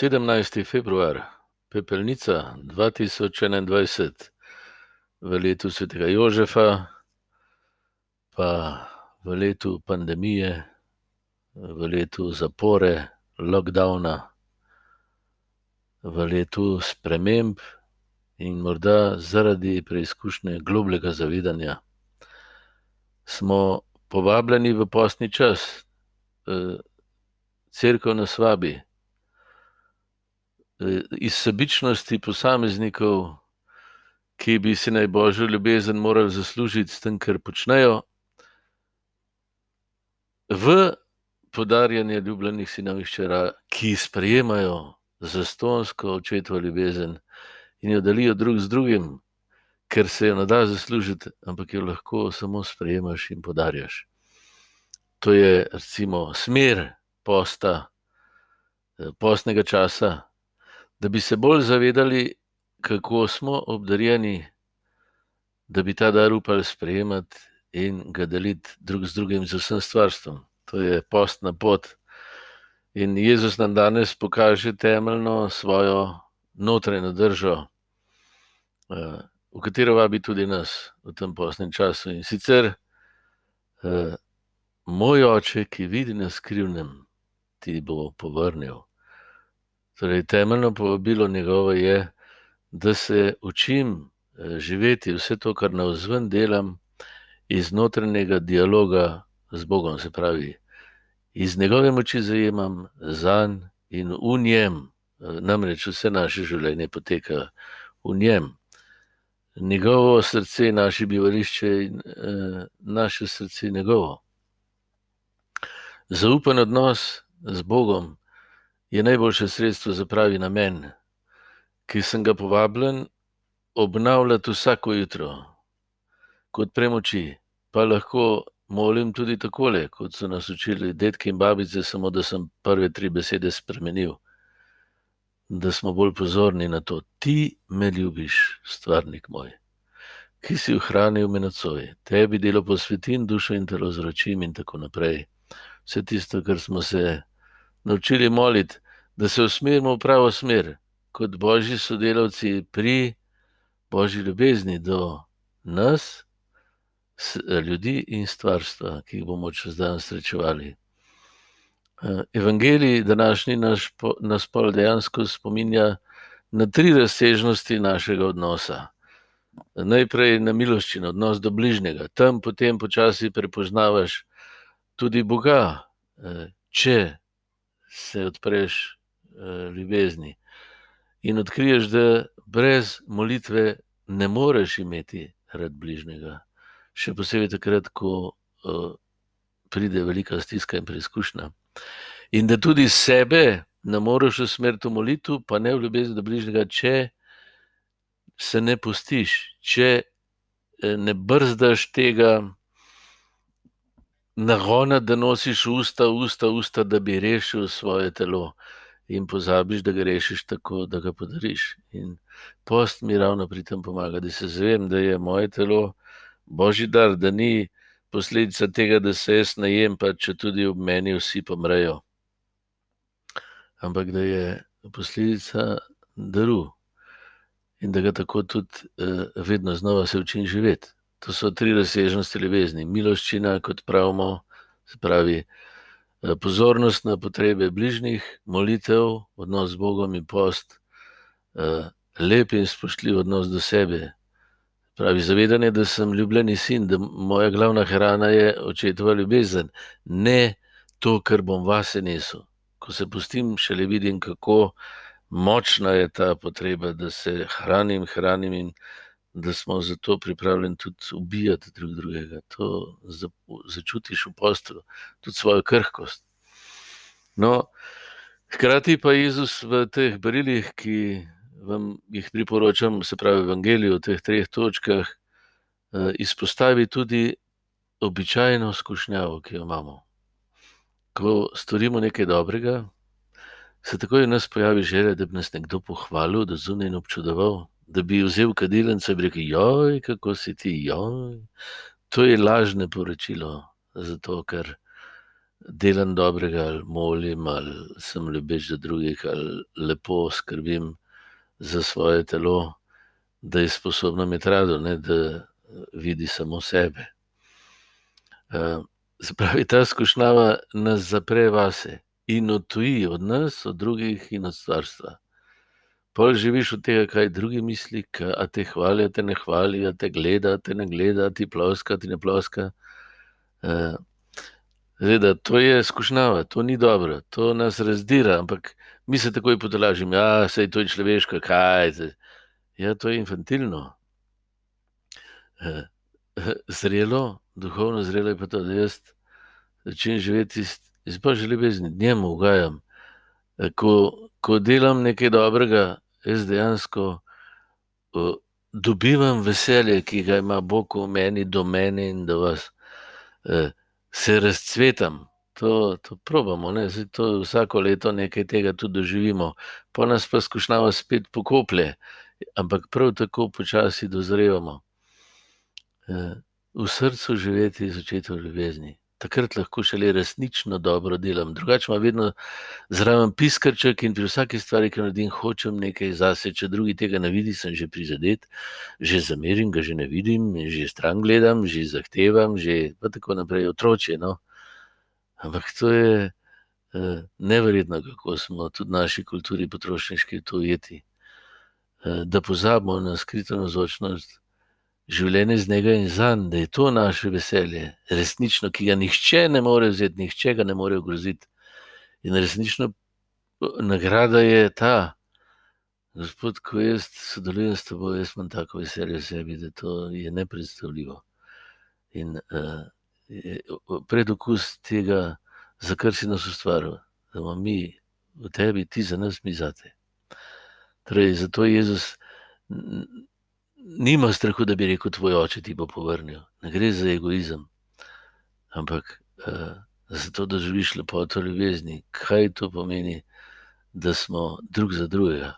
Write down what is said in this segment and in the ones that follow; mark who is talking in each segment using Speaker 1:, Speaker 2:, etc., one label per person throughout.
Speaker 1: 17. februar, pepelnica 2021, v letu svetega Jožefa, pa v letu pandemije, v letu zapore, lockdowna, v letu sprememb in morda zaradi preizkušnje globlega zavedanja, smo povabljeni v postni čas, crkva nas vabi. Iz sebičnosti posameznikov, ki bi si naj božjo ljubezen morali zaslužiti s tem, kar počnejo, v podarjanje ljubljenih sinov in hčera, ki sprejemajo zastonjsko očetovo ljubezen in jo delijo drug z drugim, ker se je ne da zaslužiti, ampak jo lahko samo sprejemaš in podarjaš. To je recimo smer posta, postnega časa, da bi se bolj zavedali, kako smo obdarjeni, da bi ta dar upali sprejemati in ga deliti drug z drugim, z vsem stvarstvom. To je postna pot. In Jezus nam danes pokaže temeljno svojo notranjo držo, v katero vabi tudi nas v tem postnem času. In sicer: moj oče, ki vidi na skrivnem, ti bo povrnil. Torej temeljno povabilo njegovo je, da se učim živeti vse to, kar navzven delam, iz notranjega dialoga z Bogom, se pravi, iz njegove moči zajemam zanj in v njem. Namreč vse naše življenje poteka v njem. Njegovo srce je naše bivališče in, naše srce njegovo. Zaupen odnos z Bogom je najboljše sredstvo za pravi namen, ki sem ga povabljen obnavljati vsako jutro. Ko odprem oči, pa lahko molim tudi takole, kot so nas učili dedki in babice, samo da sem prve tri besede spremenil. Da smo bolj pozorni na to: Ti me ljubiš, stvarnik moj, ki si ohranil me nocoj. Tebi delo posvetim, dušo in telo zročim in tako naprej. Vse tisto, kar smo se naučili moliti, da se usmerimo v pravo smer kot božji sodelavci pri božji ljubezni do nas, ljudi in stvarstva, ki jih bomo čez dan srečevali. Evangelij današnji naš nas pol dejansko spominja na tri razsežnosti našega odnosa. Najprej na miloščino, odnos do bližnjega, tam potem počasi prepoznavaš tudi Boga, če se odpreš, ljubezni. In odkriješ, da brez molitve ne moreš imeti rad bližnjega. Še posebej takrat, ko, pride velika stiska in preizkušnja. In da tudi sebe ne moreš usmeriti v molitev, pa ne v ljubezen do bližnjega, če se ne pustiš, če, ne brzdaš tega nagona, da nosiš usta, usta, usta, da bi rešil svoje telo. In pozabiš, da ga rešiš tako, da ga podariš. In post mi ravno pri tem pomaga, da se zavem, da je moje telo božji dar, da ni posledica tega, da se jaz najem, pa četudi ob meni vsi pomrejo. Ampak da je posledica daru. In da ga tako tudi, vedno znova se učim živeti. To so tri razsežnosti ljubezni. Miloščina, kot pravimo, se pravi, pozornost na potrebe bližnjih, molitev, odnos z Bogom in post, lep in spoštljiv odnos do sebe. Pravi, zavedanje, da sem ljubljeni sin, da moja glavna hrana je očetova ljubezen, ne to, kar bom vase nesel. Ko se pustim, šele vidim, kako močna je ta potreba, da se hranim, hranim in da smo zato pripravljeni tudi ubijati drug drugega. To začutiš v postelji, tudi svojo krhkost. No, hkrati pa Jezus v teh berilih, ki vam jih priporočam, se pravi Evangeliju v teh treh točkah, izpostavi tudi običajno skušnjavo, ki jo imamo. Ko storimo nekaj dobrega, se takoj v nas pojavi želja, da bi nas nekdo pohvalil od zunaj občudoval. Da bi vzel kadilnico in rekel: kako si ti, To je lažno poročilo, zato ker delam dobrega, ali molim, ali sem ljubeč do drugih, ali lepo skrbim za svoje telo, da je sposobno imeti rado, ne da vidi samo sebe. Spravi, ta skušnjava nas zapre vase in odtuji od nas, od drugih in od stvarstva. Pol živiš od tega, kaj drugi misli, a te hvalijo, te ne hvalijo, te gleda, te ne gleda, ti ploska, ti ne ploska. Zdaj, to je skušnjava, to ni dobro, to nas razdira, ampak mi se takoj potolažimo, da ja, je to človeško, kaj je. Ja, to je infantilno. Zrelo, duhovno zrelo je pa to, da jaz začnem živeti iz božje ljubezni, njemu ugajam. Ko, ko delam nekaj dobrega, jaz dejansko dobivam veselje, ki ga ima Bog v meni, do mene in do vas se razcvetam. To, to probamo, to vsako leto nekaj tega tudi doživimo, pa nas pa skušnjava spet pokoplje, ampak prav tako počasi dozrevamo. V srcu živeti iz očetove ljubezni, takrat lahko šele resnično dobro delam. Drugače ima vedno zraven piskrček in pri vsaki stvari, ki jo naredim, hočem nekaj zase. Če drugi tega ne vidi, sem že prizadet, že zamerim, ga že ne vidim, že stran gledam, že zahtevam, že tako naprej, otroče. No? Ampak to je uh, neverjetno, kako smo tudi naši kulturi potrošniški to ujeti. Uh, da pozabimo na skrito nazočnost življenje z njega in za njim, da je to naše veselje, resnično, ki ga nihče ne more vzeti, nihče ga ne more ogroziti. In resnično nagrada je ta, gospod, ko jaz sodelujem s tabo, jaz imam tako veselje v sebi, da to je nepredstavljivo. In uh, predokus tega, za kar si nas ustvaril, da imamo mi v tebi, ti za nas, mi za te. Torej, zato je Jezus nima strahu, da bi rekel: Tvoj oče ti bo povrnil. Ne gre za egoizem, ampak uh, za to, da živiš lepoto ljubezni. Kaj to pomeni, da smo drug za drugega?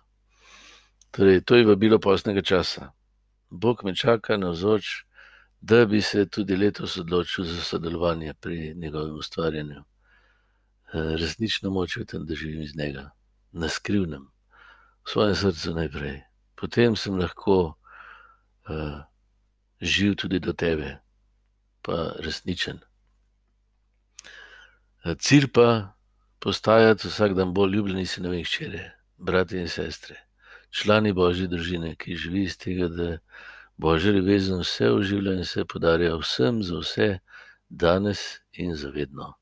Speaker 1: Torej, to je vabilo posnega časa. Bog me čaka na vzoč, da bi se tudi letos odločil za sodelovanje pri njegovem ustvarjanju. Resnično moče v tem, da živim iz njega, na skrivnem, v svojem srcu najprej. Potem sem lahko živ tudi do tebe, pa resničen. Cilj pa postajati vsak dan bolj ljubljeni sinovi in ščere, brati in sestre, člani božje družine, ki živi iz tega, da božje ljubezen vse oživlja in se podarja vsem za vse, danes in zavedno.